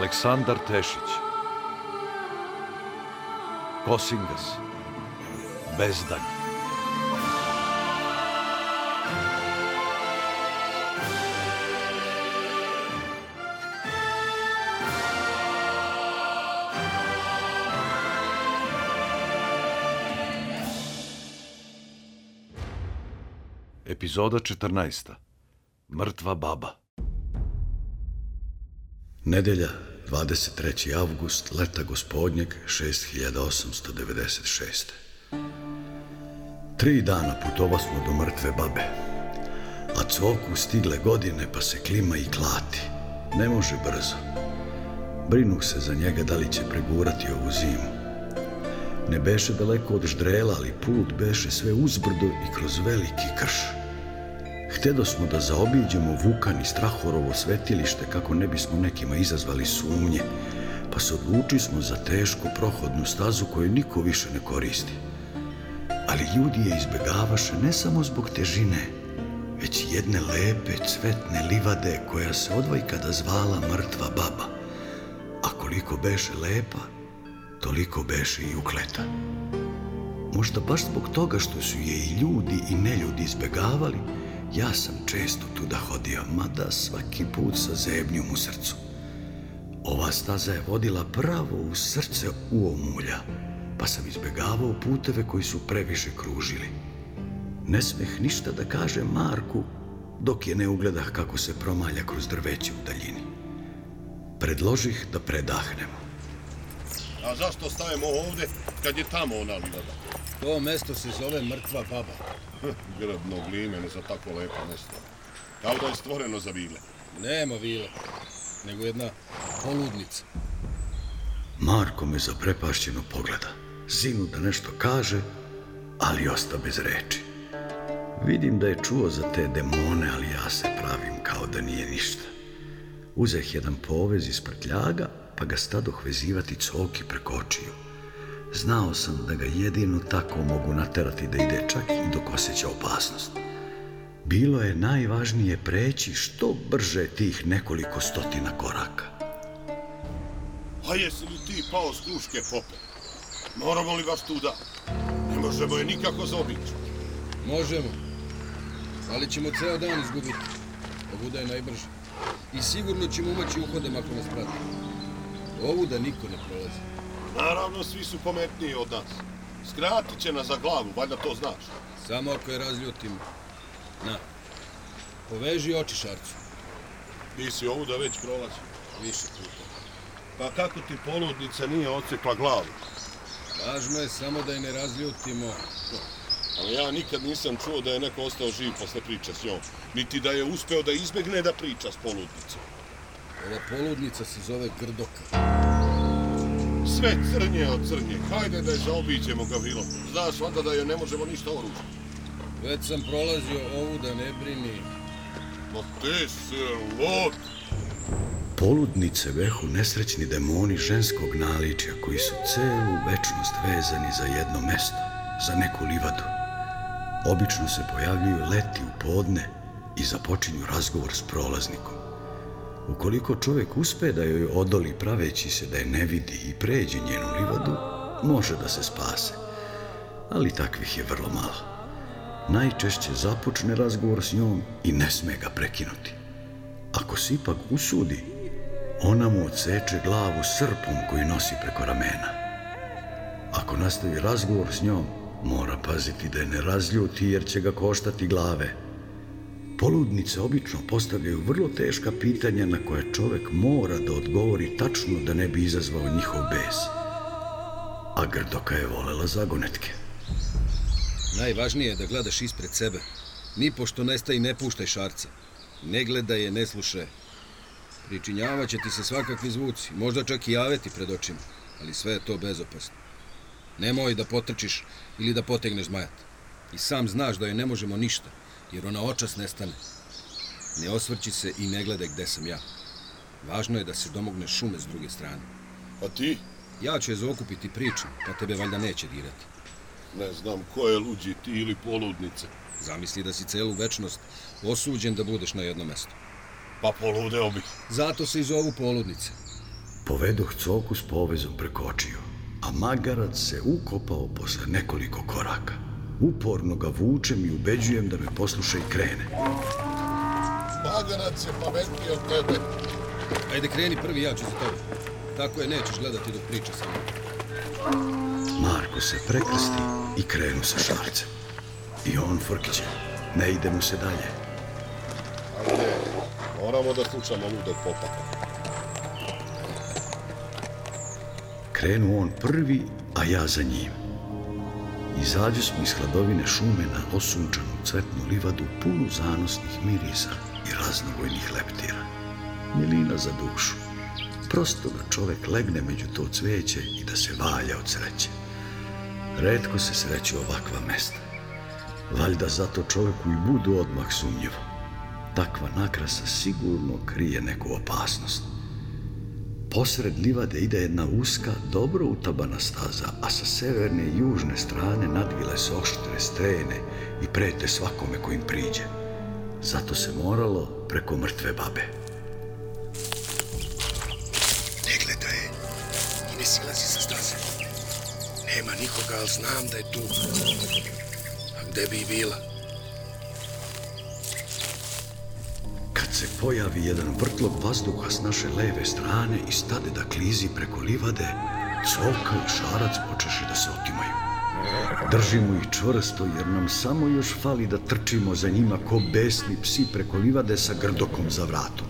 Aleksandar Tešić. Kosingas. Bezdanj. Epizoda 14. Mrtva baba. Nedelja, 23. avgust, leta gospodnjeg 6896. Tri dana putova smo do mrtve babe, a cvoku stigle godine pa se klima i klati. Ne može brzo. Brinu se za njega da li će pregurati ovu zimu. Ne beše daleko od ždrela, ali put beše sve uzbrdo i kroz veliki krš. Htedo smo da zaobiđemo Vukan i Strahorovo svetilište kako ne bismo nekima izazvali sumnje, pa se odluči smo za tešku prohodnu stazu koju niko više ne koristi. Ali ljudi je izbegavaše ne samo zbog težine, već jedne lepe cvetne livade koja se odvojkada zvala mrtva baba. A koliko beše lepa, toliko beše i ukleta. Možda baš zbog toga što su je i ljudi i neljudi izbegavali, ja sam često tuda hodio, mada svaki put sa zebnjom u srcu. Ova staza je vodila pravo u srce uomulja, pa sam izbegavao puteve koji su previše kružili. Ne smeh ništa da kaže Marku, dok je ne ugledah kako se promalja kroz drveće u daljini. Predložih da predahnemo. A zašto stavimo ovde kad je tamo ona livada? To mesto se zove Mrtva baba. Gradno glimen za tako lepo mesto. Kao da je stvoreno za vile. Nema vile, nego jedna poludnica. Marko me zaprepašćeno pogleda. Zinu da nešto kaže, ali osta bez reči. Vidim da je čuo za te demone, ali ja se pravim kao da nije ništa. Uzeh jedan povez iz prtljaga, pa ga stadoh vezivati coki preko očiju. Znao sam da ga jedino tako mogu naterati da ide čak i dok osjeća opasnost. Bilo je najvažnije preći što brže tih nekoliko stotina koraka. A jesi li ti pao s kruške pope? Moramo li baš tu da? Ne možemo je nikako zaobići. Možemo, ali ćemo ceo dan izgubiti. Ovuda je najbrže. I sigurno ćemo umaći uhodom ako nas prati. Ovuda niko ne prolazi. Naravno, svi su pametniji od nas. Skratit će nas za glavu, valjda to znaš. Samo ako je razljutimo. Na, poveži oči šarcu. Ti si ovu da već prolazi. Više puta. Pa kako ti poludnica nije ocekla glavu? Važno je samo da je ne razljutimo. Ali ja nikad nisam čuo da je neko ostao živ posle priče s njom. Niti da je uspeo da izbegne da priča s poludnicom. Ova poludnica se zove Grdoka. Sve crnje od crnje. Hajde da je zaobiđemo, Gavrilo. Znaš valjda da joj ne možemo ništa oružiti. Već sam prolazio ovu da ne brini. No te se lud. Poludnice vehu nesrećni demoni ženskog naličja koji su celu večnost vezani za jedno mesto, za neku livadu. Obično se pojavljuju leti u podne i započinju razgovor s prolaznikom. Ukoliko čovjek uspe da joj odoli praveći se da je ne vidi i pređe njenu livadu, može da se spase. Ali takvih je vrlo malo. Najčešće započne razgovor s njom i ne sme ga prekinuti. Ako se ipak usudi, ona mu odseče glavu srpom koji nosi preko ramena. Ako nastavi razgovor s njom, mora paziti da je ne razljuti jer će ga koštati glave. Poludnice obično postavljaju vrlo teška pitanja na koje čovek mora da odgovori tačno da ne bi izazvao njihov bes. A Grdoka je volela zagonetke. Najvažnije je da gledaš ispred sebe. Ni pošto nestaj i ne puštaj šarca. Ne gledaj je, ne slušaj. Pričinjavaće ti se svakakvi zvuci, možda čak i javeti pred očima, ali sve je to bezopasno. Nemoj da potrčiš ili da potegneš zmajat. I sam znaš da joj ne možemo ništa, jer ona očas nestane. Ne osvrći se i ne gledaj gde sam ja. Važno je da se domogne šume s druge strane. A ti? Ja ću je zaokupiti pričom, pa tebe valjda neće dirati. Ne znam ko je luđi, ti ili poludnice. Zamisli da si celu večnost osuđen da budeš na jednom mestu. Pa poludeo bih. Zato se i zovu poludnice. Povedoh coku s povezom preko očiju, a magarac se ukopao posle nekoliko koraka. Uporno ga vučem i ubeđujem da me posluša i krene. Magarac je pametniji od tebe. Ajde, kreni prvi, ja ću za tebe. Tako je, nećeš gledati dok priča sa mnom. Marko se prekrsti i krenu sa šarcem. I on frkiće. Ne ide mu se dalje. Ne, moramo da slušamo ludog popa. Krenu on prvi, a ja za njim. Izađu smo iz hladovine šume na osunčanu cvetnu livadu punu zanosnih mirisa i raznovojnih leptira. Milina za dušu. Prosto da čovek legne među to cveće i da se valja od sreće. Redko se sreću ovakva mesta. Valjda zato čoveku i budu odmah sumnjivo. Takva nakrasa sigurno krije neku opasnost. Posred livade ide jedna uska, dobro utabana staza, a sa severne i južne strane nadvile se oštre strene i prete svakome ko im priđe. Zato se moralo preko mrtve babe. Ne gledaj je i ne silazi sa staze. Nema nikoga, ali znam da je tu. A gde bi i bila? Kad se pojavi jedan vrtlog vazduha s naše leve strane i stade da klizi preko livade, coka i šarac počeše da se otimaju. Držimo ih čvrsto jer nam samo još fali da trčimo za njima ko besni psi preko livade sa grdokom za vratom.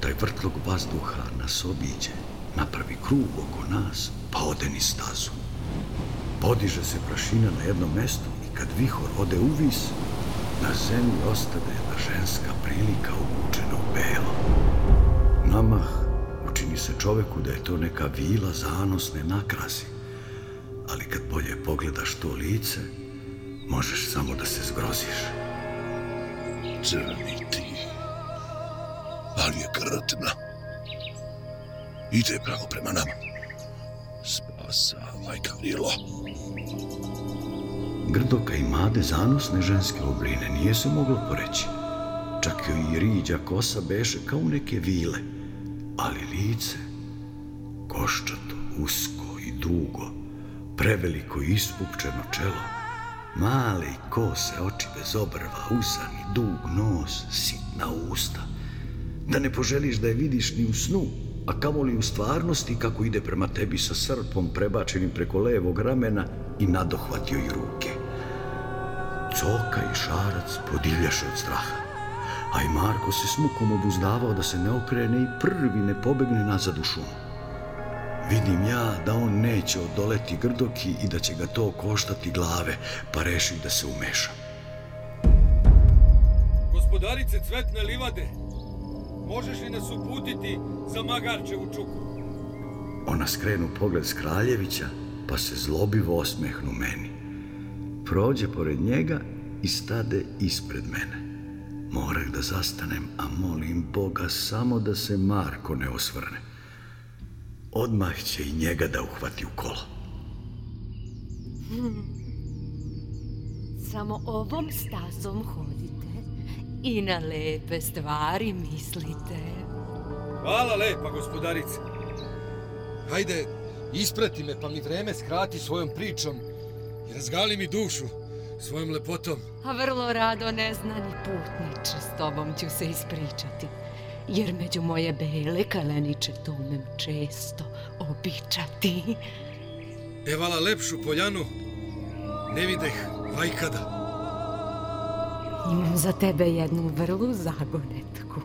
Taj vrtlog vazduha nas obiđe, napravi krug oko nas, pa ode ni stazu. Podiže se prašina na jednom mestu i kad vihor ode u vis, na zemlji ostade jedna ženska prilika obučena u belo. Namah učini se čoveku da je to neka vila zanosne nakrasi, ali kad bolje pogledaš to lice, možeš samo da se zgroziš. Crni ti. Ali je krtna. Ide pravo prema nama. Spasavaj, Gavrilo. Grdoka i made zanosne ženske obline nije se moglo poreći. Čak joj i riđa kosa beše kao neke vile, ali lice, koščato, usko i dugo, preveliko i ispupčeno čelo, male i kose oči bez obrva, usani, dug nos, sitna usta. Da ne poželiš da je vidiš ni u snu, a kamoli u stvarnosti kako ide prema tebi sa srpom prebačenim preko levog ramena i nadohvatio i ruke. Coka i šarac podivljaše od straha, a i Marko se s mukom obuzdavao da se ne okrene i prvi ne pobegne nazad u šumu. Vidim ja da on neće odoleti grdoki i da će ga to koštati glave, pa rešim da se umeša. Gospodarice cvetne livade, možeš li nas uputiti za Magarčevu čuku? Ona skrenu pogled s Kraljevića, pa se zlobivo osmehnu meni. Prođe pored njega i stade ispred mene. Morah da zastanem, a molim Boga samo da se Marko ne osvrne. Odmah će i njega da uhvati u kolo. Samo ovom stazom hodite i na lepe stvari mislite. Hvala lepa, gospodarice. Hajde, isprati me pa mi vreme skrati svojom pričom razgali mi dušu svojom lepotom. A vrlo rado neznani putniče, s tobom ću se ispričati. Jer među moje bele kaleniče to umem često običati. Evala lepšu poljanu, ne videh vajkada. Imam za tebe jednu vrlu zagonetku.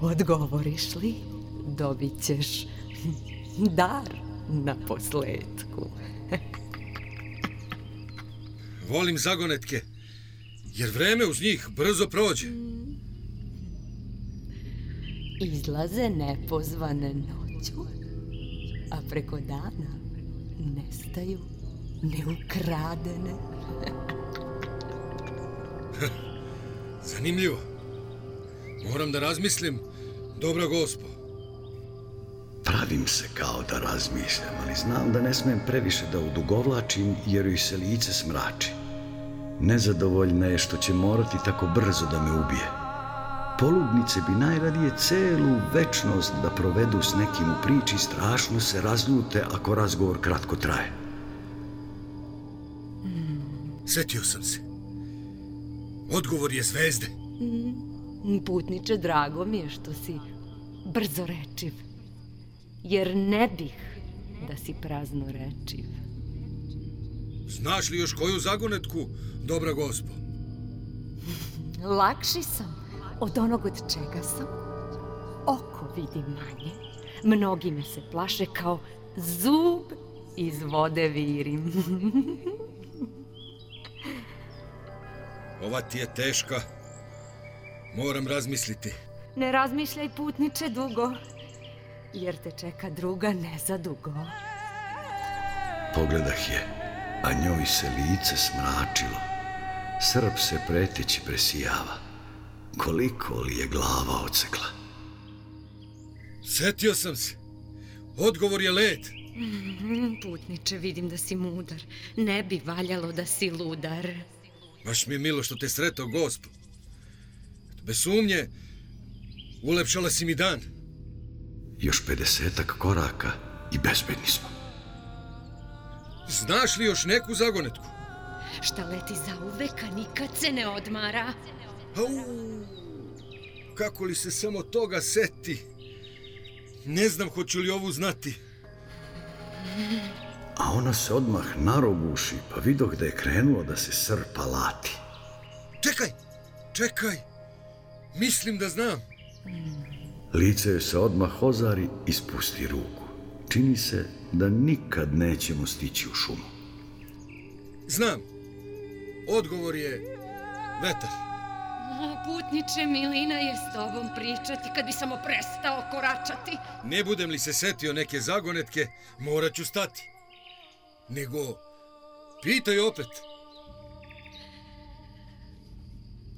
Odgovoriš li, dobit ćeš dar na posledku. Volim zagonetke, jer vreme uz njih brzo prođe. Izlaze nepozvane noću, a preko dana nestaju neukradene. Zanimljivo. Moram da razmislim, dobra gospo. Pravim se kao da razmišljam, ali znam da ne smem previše da odugovlačim jer joj se lice smrači. Nezadovoljna je što će morati tako brzo da me ubije. Poludnice bi najradije celu večnost da provedu s nekim u priči, strašno se razljute ako razgovor kratko traje. Setio sam se. Odgovor je zvezde. Putniče, drago mi je što si brzo rečiv. Jer ne bih da si prazno rečiv. Znaš li još koju zagonetku, dobra gospo? Lakši sam od onog od čega sam. Oko vidi manje. Mnogi me se plaše kao zub iz vode virim. Ova ti je teška. Moram razmisliti. Ne razmišljaj putniče dugo, jer te čeka druga ne za dugo. Pogledah je, a njoj se lice smračilo. Srp se preteći presijava. Koliko li je glava ocekla? Setio sam se. Odgovor je led. Mm, Putniče, vidim da si mudar. Ne bi valjalo da si ludar. Baš mi je milo što te sretao, gospo. Bez sumnje, ulepšala si mi dan. Još pedesetak koraka i bezbedni smo. Znaš li još neku zagonetku? Šta leti za uvek, a nikad se ne odmara. Au, kako li se samo toga seti? Ne znam hoću li ovu znati. A ona se odmah naroguši, pa vidoh da je krenulo da se srpa lati. Čekaj, čekaj. Mislim da znam. Lice joj se odmah ozari i spusti ruku. Čini se da nikad nećemo stići u šumu. Znam. Odgovor je vetar. A, Putniče, Milina je s tobom pričati kad bi samo prestao koračati. Ne budem li se setio neke zagonetke, morat ću stati. Nego, pitaj opet.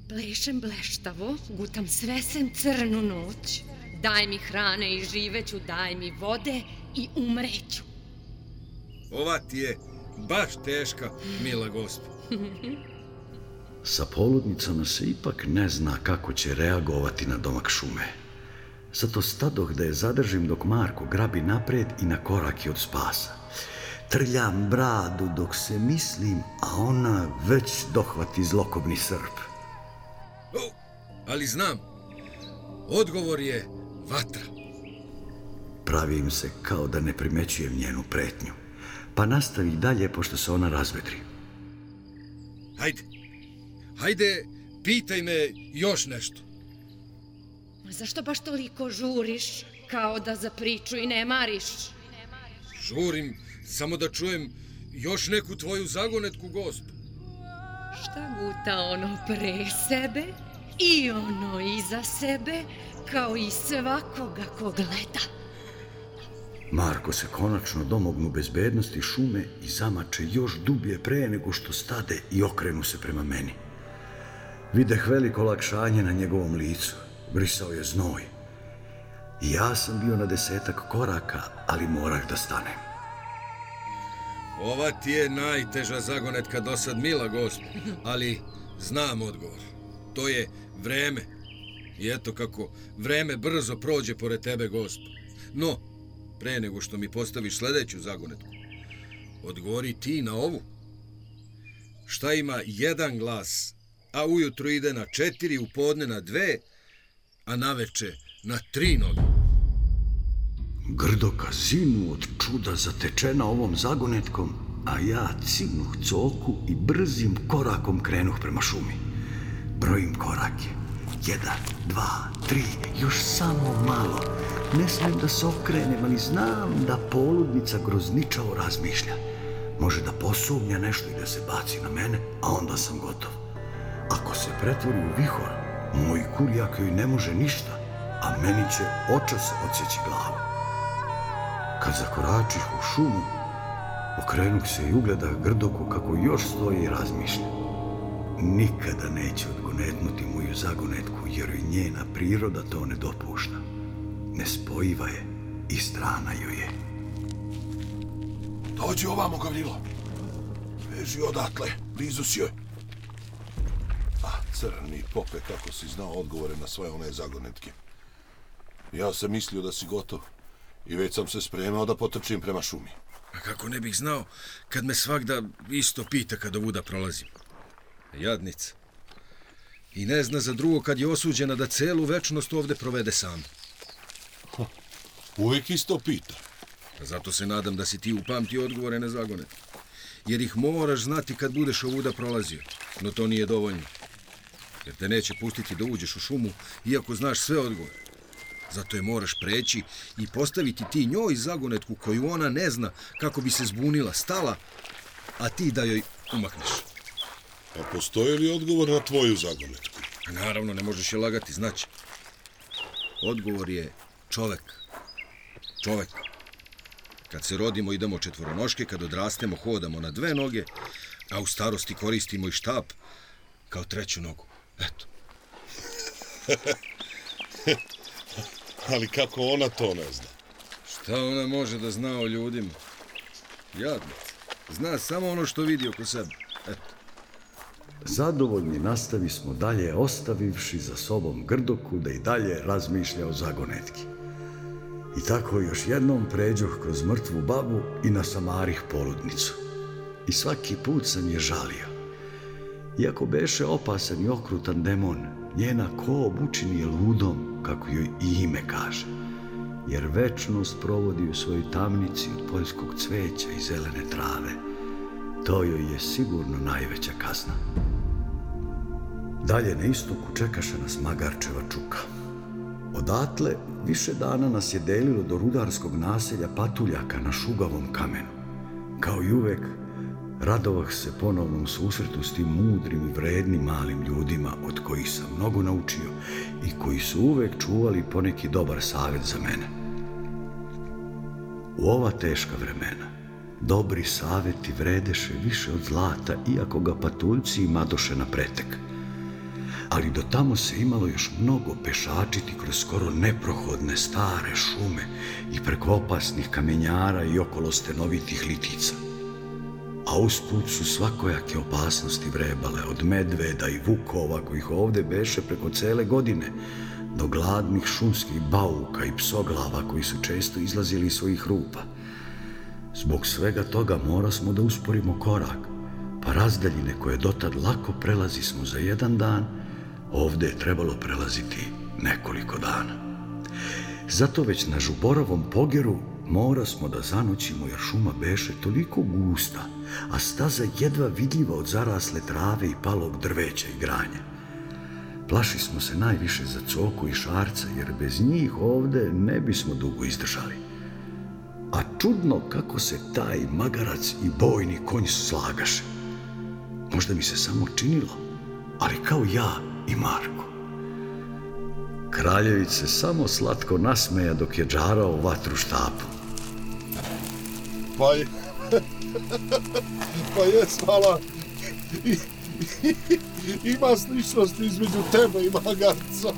Plešem bleštavo, gutam sve sem crnu noć. Daj mi hrane i živeću, daj mi vode i umreću. Ova ti je baš teška, mila gospo. Sa poludnicama se ipak ne zna kako će reagovati na domak šume. Zato stadoh da je zadržim dok Marko grabi napred i na korak je od spasa. Trljam bradu dok se mislim, a ona već dohvati zlokobni srp. O, ali znam. Odgovor je vatra. Pravim se kao da ne primećujem njenu pretnju. Pa nastavi dalje pošto se ona razvedri. Hajde. Hajde, pitaj me još nešto. A zašto baš toliko žuriš, kao da za priču i ne mariš? Žurim samo da čujem još neku tvoju zagonetku, gospo. Šta guta ono pre sebe i ono iza sebe, kao i svakoga ko gleda. Marko se konačno domognu bezbednosti šume i zamače još dublje pre nego što stade i okrenu se prema meni. Videh veliko olakšanje na njegovom licu. Brisao je znoj. I ja sam bio na desetak koraka, ali morah da stanem. Ova ti je najteža zagonetka do sad, mila gospo. Ali znam odgovor. To je vreme. I eto kako vreme brzo prođe pored tebe, gospo. No, pre nego što mi postaviš sledeću zagonetku, odgovori ti na ovu. Šta ima jedan glas, a ujutru ide na četiri, u podne na dve, a naveče na tri noge? Grdoka zinu od čuda zatečena ovom zagonetkom, a ja cimnuh coku i brzim korakom krenuh prema šumi. Brojim korake. Jedan, dva, tri, još samo malo. Ne smem da se okrenem, ali znam da poludnica grozničavo razmišlja. Može da posumnja nešto i da se baci na mene, a onda sam gotov. Ako se pretvori u vihor, moj kurijak joj ne može ništa, a meni će očas odseći glavu. Kad zakoračih u šumu, okrenuh se i ugledah grdoku kako još stoji i razmišlja. Nikada neće odgonetnuti moju zagonetku, jer joj njena priroda to ne dopušta. Nespojiva je i strana joj je. Dođi ovamo, Gavrilo. Beži odatle, blizu si joj. A, Crni pope, kako si znao odgovore na sve one zagonetke. Ja sam mislio da si gotov i već sam se spremao da potrčim prema šumi. A kako ne bih znao kad me svakda isto pita kad ovuda prolazim. Jadnica. I ne zna za drugo kad je osuđena da celu večnost ovde provede sam. Uvijek isto pita. A zato se nadam da si ti upamtio odgovore na zagonet. Jer ih moraš znati kad budeš ovuda prolazio. No to nije dovoljno. Jer te neće pustiti da uđeš u šumu, iako znaš sve odgovore. Zato je moraš preći i postaviti ti njoj zagonetku koju ona ne zna kako bi se zbunila, stala, a ti da joj umakneš. A postoji li odgovor na tvoju zagonetku? A naravno, ne možeš je lagati, znaće. Odgovor je čovek. Čovek. Kad se rodimo idemo četvoronoške, kad odrastemo hodamo na dve noge, a u starosti koristimo i štap kao treću nogu. Eto. Ali kako ona to ne zna? Šta ona može da zna o ljudima? Jadnica. Zna samo ono što vidi oko sebe. Eto. Zadovoljni nastavi smo dalje, ostavivši za sobom Grdoku da i dalje razmišlja o zagonetki. I tako još jednom pređoh kroz mrtvu babu i na samarih poludnicu. I svaki put sam je žalio. Iako beše opasan i okrutan demon, njena ko učini je ludom, kako joj i ime kaže. Jer večnost provodi u svojoj tamnici od poljskog cveća i zelene trave. To joj je sigurno najveća kazna. Dalje na istoku čekaše nas Magarčeva čuka. Odatle više dana nas je delilo do rudarskog naselja Patuljaka na šugavom kamenu. Kao i uvek, radovah se ponovnom susretu s tim mudrim i vrednim malim ljudima od kojih sam mnogo naučio i koji su uvek čuvali poneki dobar savjet za mene. U ova teška vremena, dobri savjeti vredeše više od zlata, iako ga patuljci imadoše na pretek – ali do tamo se imalo još mnogo pešačiti kroz skoro neprohodne stare šume i preko opasnih kamenjara i okolo stenovitih litica. A usput su svakojake opasnosti vrebale od medveda i vukova kojih ovde beše preko cele godine, do gladnih šumskih bauka i psoglava koji su često izlazili iz svojih rupa. Zbog svega toga mora smo da usporimo korak, pa razdaljine koje dotad lako prelazi smo za jedan dan, Ovde je trebalo prelaziti nekoliko dana. Zato već na žuborovom pogeru mora smo da zanoćimo jer šuma beše toliko gusta, a staza jedva vidljiva od zarasle trave i palog drveća i granja. Plaši smo se najviše za coku i šarca, jer bez njih ovde ne bismo dugo izdržali. A čudno kako se taj magarac i bojni konj slagaše. Možda mi se samo činilo, ali kao ja, i Marko. Kraljević se samo slatko nasmeja dok je džarao vatru štapom. Pa je... pa je, i, ima sličnost između tebe i magarca.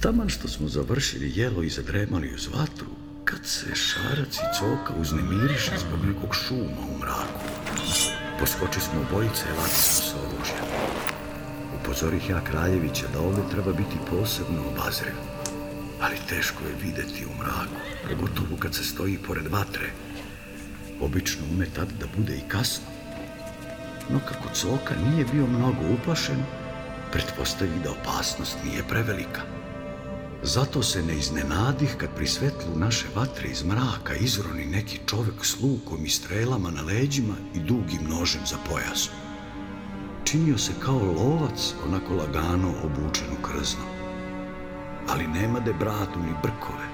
Taman što smo završili jelo i zadremali uz vatru, kad se šarac i coka uznemiriše zbog nekog šuma u mraku. Poskoči smo obojice i smo se oružja. Upozorih ja Kraljevića da ovde treba biti posebno obazriv. Ali teško je videti u mraku, pogotovo kad se stoji pored vatre. Obično ume tad da bude i kasno. No kako Coka nije bio mnogo uplašen, pretpostavi da opasnost nije prevelika. Zato se ne iznenadih kad pri svetlu naše vatre iz mraka izroni neki čovek s lukom i strelama na leđima i dugim nožem za pojasom. Činio se kao lovac, onako lagano obučen u krzno. Ali nema de bradu ni brkove,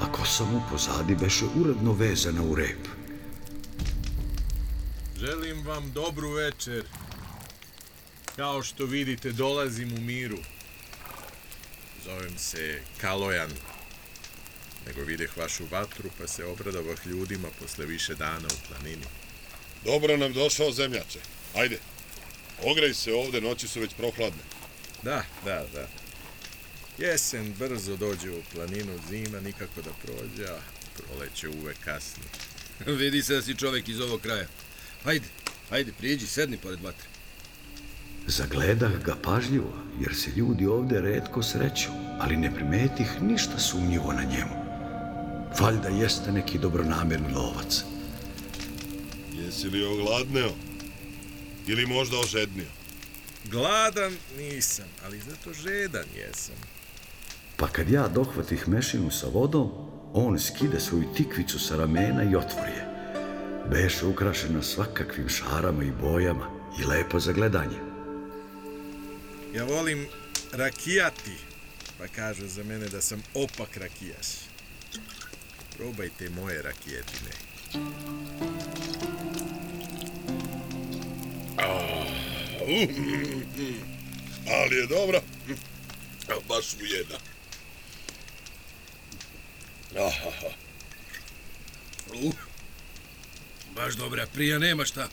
a kosa mu pozadi beše uredno vezana u rep. Želim vam dobru večer. Kao što vidite, dolazim u miru. Zovem se Kalojan. Nego videh vašu vatru, pa se obradovah ljudima posle više dana u planini. Dobro nam došao zemljače. Ajde, ogrej se ovde, noći su već prohladne. Da, da, da. Jesen brzo dođe u planinu, zima nikako da prođe, a proleće uvek kasno. Vidi se da si čovek iz ovog kraja. Hajde, Hajde, priđi, sedni pored vatre. Zagledah ga pažljivo, jer se ljudi ovde redko sreću, ali ne primetih ništa sumnjivo na njemu. Valjda jeste neki dobronamerni lovac. Jesi li ogladneo? Ili možda ožednio? Gladan nisam, ali zato žedan jesam. Pa kad ja dohvatih mešinu sa vodom, on skide svoju tikvicu sa ramena i otvori je. Beše ukrašena svakakvim šarama i bojama i lepo za gledanje. Ja volim rakijati, pa kažu za mene da sam opak rakijaš. Probajte moje rakijetine. Ali je dobra. Baš ujeda. Uh, baš dobra, prija nema šta.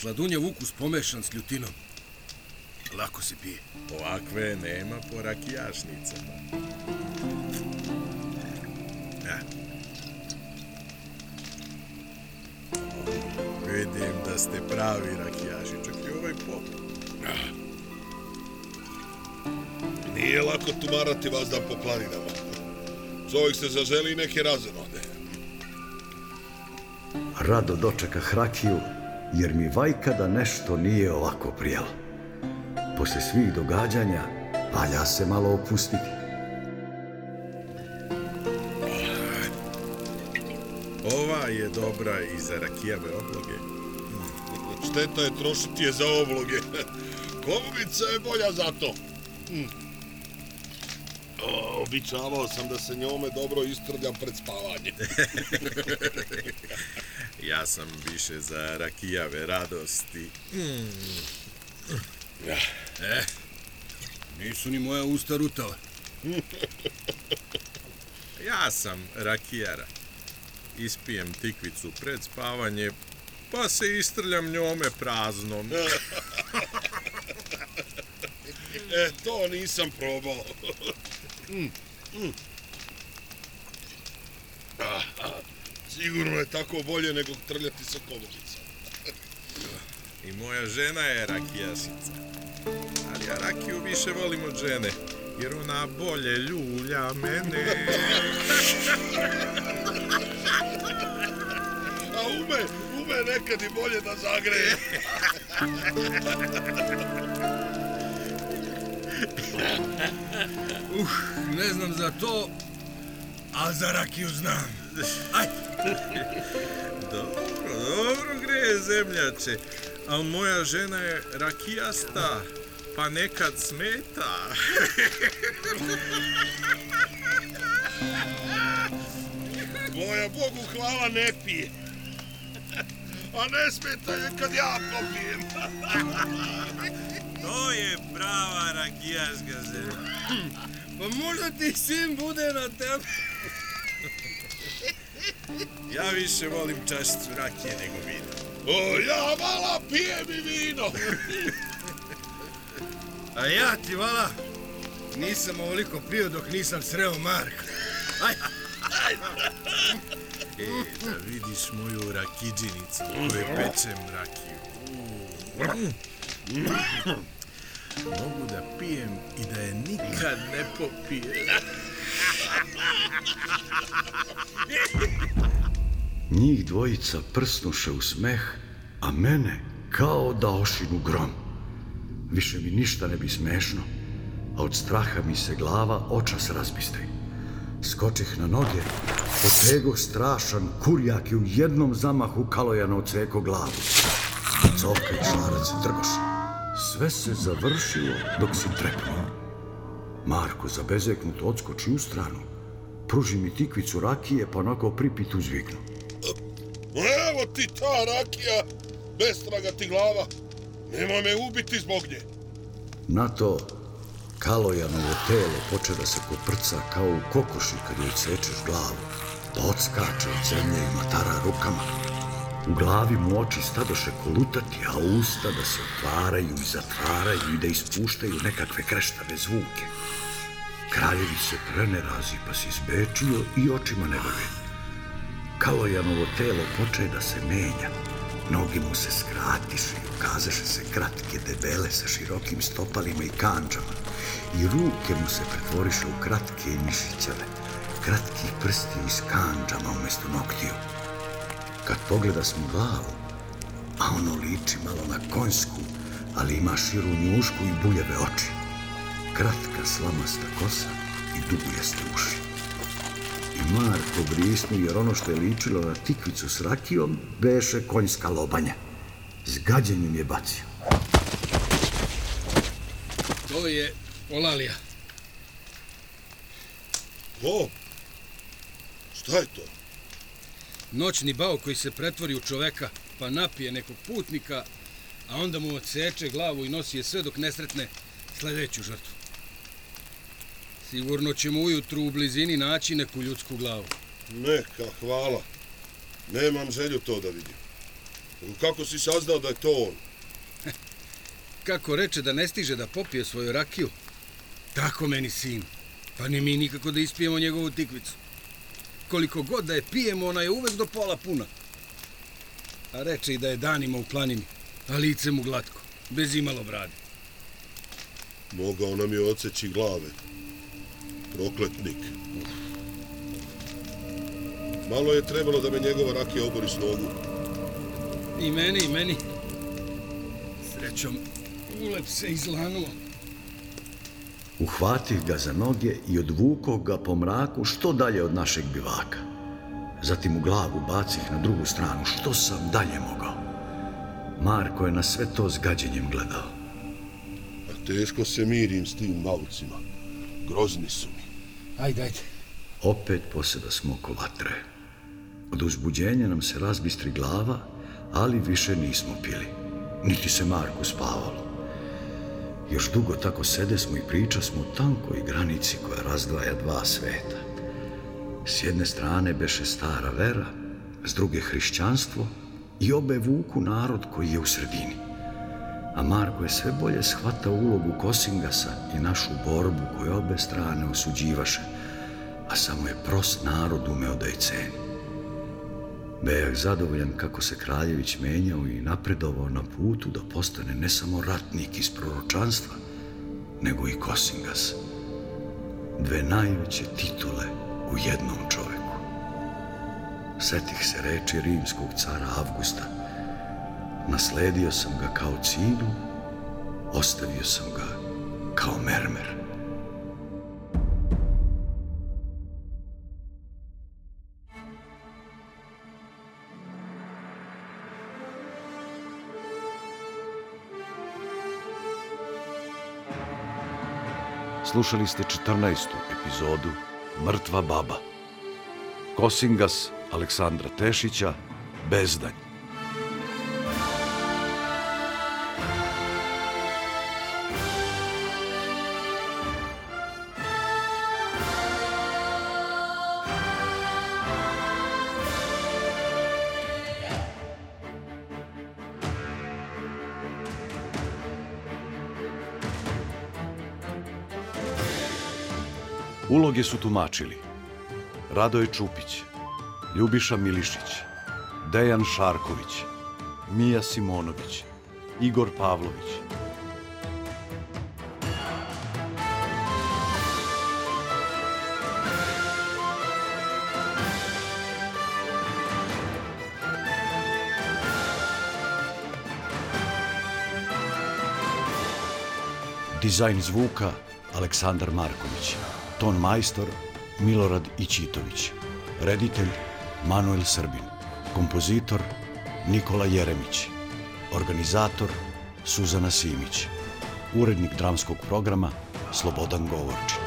Sladunjev ukus pomešan s ljutinom. Lako se pije. Ovakve nema po rakijašnicama. Ja. Vidim da ste pravi rakijaši, čak i ovaj pop. Nije lako tumarati vazdan po planinama. Čovjek se zaželi i neke razonode. Rado dočekah rakiju, jer mi vajkada nešto nije ovako prijelo. Posle svih događanja, valja se malo opustiti. Ova je dobra i za rakijave obloge. Šteta je trošiti je za obloge. Komunica je bolja za to. Mm. O, običavao sam da se njome dobro istrljam pred spavanje. Ja sam više za rakijave radosti. E, nisu ni moja usta rutala. Ja sam rakijara. Ispijem tikvicu pred spavanje, pa se istrljam njome praznom. E, to nisam probao. Ah, ah, Sigurno je tako bolje nego trljati sa komunicom. I moja žena je rakijašica. Ali ja rakiju više volim od žene, jer ona bolje ljulja mene. A ume, ume nekad i bolje da zagreje. Uh, ne znam za to, a za rakiju znam. Ajde. Dobro, dobro greje zemljače. Ali moja žena je rakijasta, pa nekad smeta. Moja Bogu hvala ne pije. A ne smeta je kad ja popijem. To je prava rakijaška zemlja. Pa možda ti sin bude na tebi. Ja više volim čašicu rakije nego vina. O, ja mala pijem i vino. A ja ti, vala, nisam ovoliko pio dok nisam sreo Marka. Ajde. E, da vidiš moju rakidžinicu koju pečem rakiju. Mogu da pijem i da je nikad ne popijem. Njih dvojica prsnuše u smeh, a mene kao da ošinu grom. Više mi ništa ne bi smešno, a od straha mi se glava očas razbistri. Skočih na noge, potegoh strašan kurjak i u jednom zamahu kalojano oceko glavu. Covka i šarac trgoše. Sve se završilo dok si trepnuo. Marko zabezeknut odskoči u stranu, pruži mi tikvicu rakije pa onako pripit uzviknu. Evo ti ta rakija, bestraga ti glava. Nemoj me ubiti zbog nje. Na to Kalojanovo telo poče da se koprca kao u kokoši kad joj sečeš glavu, da odskače od zemlje i matara rukama. U glavi mu oči stadoše kolutati, a usta da se otvaraju i zatvaraju i da ispuštaju nekakve kreštave zvuke. Kraljevi se prenerazi pa se izbečio i očima ne bave. Kalojanovo telo poče da se menja. Noge mu se skratiše i ukazaše se kratke debele sa širokim stopalima i kanđama. I ruke mu se pretvoriše u kratke i kratki prsti i s kanđama umjesto noktiju. Kad pogleda mu glavu, a ono liči malo na konjsku, ali ima širu njušku i buljeve oči. Kratka slamasta kosa i dugujaste uši. Marko brisnu jer ono što je ličilo na tikvicu s rakijom beše konjska lobanja. S gađenjem je bacio. To je Olalija. O, šta je to? Noćni bao koji se pretvori u čoveka, pa napije nekog putnika, a onda mu odseče glavu i nosi je sve dok ne sretne sledeću žrtvu. Sigurno ćemo ujutru u blizini naći neku ljudsku glavu. Neka, hvala. Nemam želju to da vidim. Kako si saznao da je to on? Kako reče da ne stiže da popije svoju rakiju? Tako meni sin. Pa ni mi nikako da ispijemo njegovu tikvicu. Koliko god da je pijemo, ona je uvek do pola puna. A reče i da je danima u planini, a lice mu glatko, bez imalo brade. Mogao nam je odseći glave. Prokletnik. Malo je trebalo da me njegova rakija obori s nogu. I meni, i meni. Srećom, ulep se izlanuo. Uhvatih ga za noge i odvukoh ga po mraku što dalje od našeg bivaka. Zatim u glavu bacih na drugu stranu što sam dalje mogao. Marko je na sve to s gađenjem gledao. A teško se mirim s tim maucima. Grozni su mi. Ajde, ajde. Opet poseda smo oko vatre. Od uzbuđenja nam se razbistri glava, ali više nismo pili. Niti se Marku spavalo. Još dugo tako sede smo i priča smo o tankoj granici koja razdvaja dva sveta. S jedne strane beše stara vera, s druge hrišćanstvo i obe vuku narod koji je u sredini. A Marko je sve bolje shvatao ulogu Kosingasa i našu borbu koju obe strane osuđivaše, a samo je prost narod umeo da je ceni. Bejak zadovoljan kako se Kraljević menjao i napredovao na putu da postane ne samo ratnik iz proročanstva, nego i Kosingas. Dve najveće titule u jednom čoveku. Setih se reči rimskog cara Avgusta. Nasledio sam ga kao cinu, ostavio sam ga kao mermer. Slušali ste 14. epizodu Mrtva baba. Kosingas Aleksandra Tešića, Bezdanj. Uloge su tumačili Radoje Čupić, Ljubiša Milišić, Dejan Šarković, Mija Simonović, Igor Pavlović. Dizajn zvuka Aleksandar Marković. Ton majstor Milorad Ićitović. Reditelj Manuel Srbin. Kompozitor Nikola Jeremić. Organizator Suzana Simić. Urednik dramskog programa Slobodan Govorčić.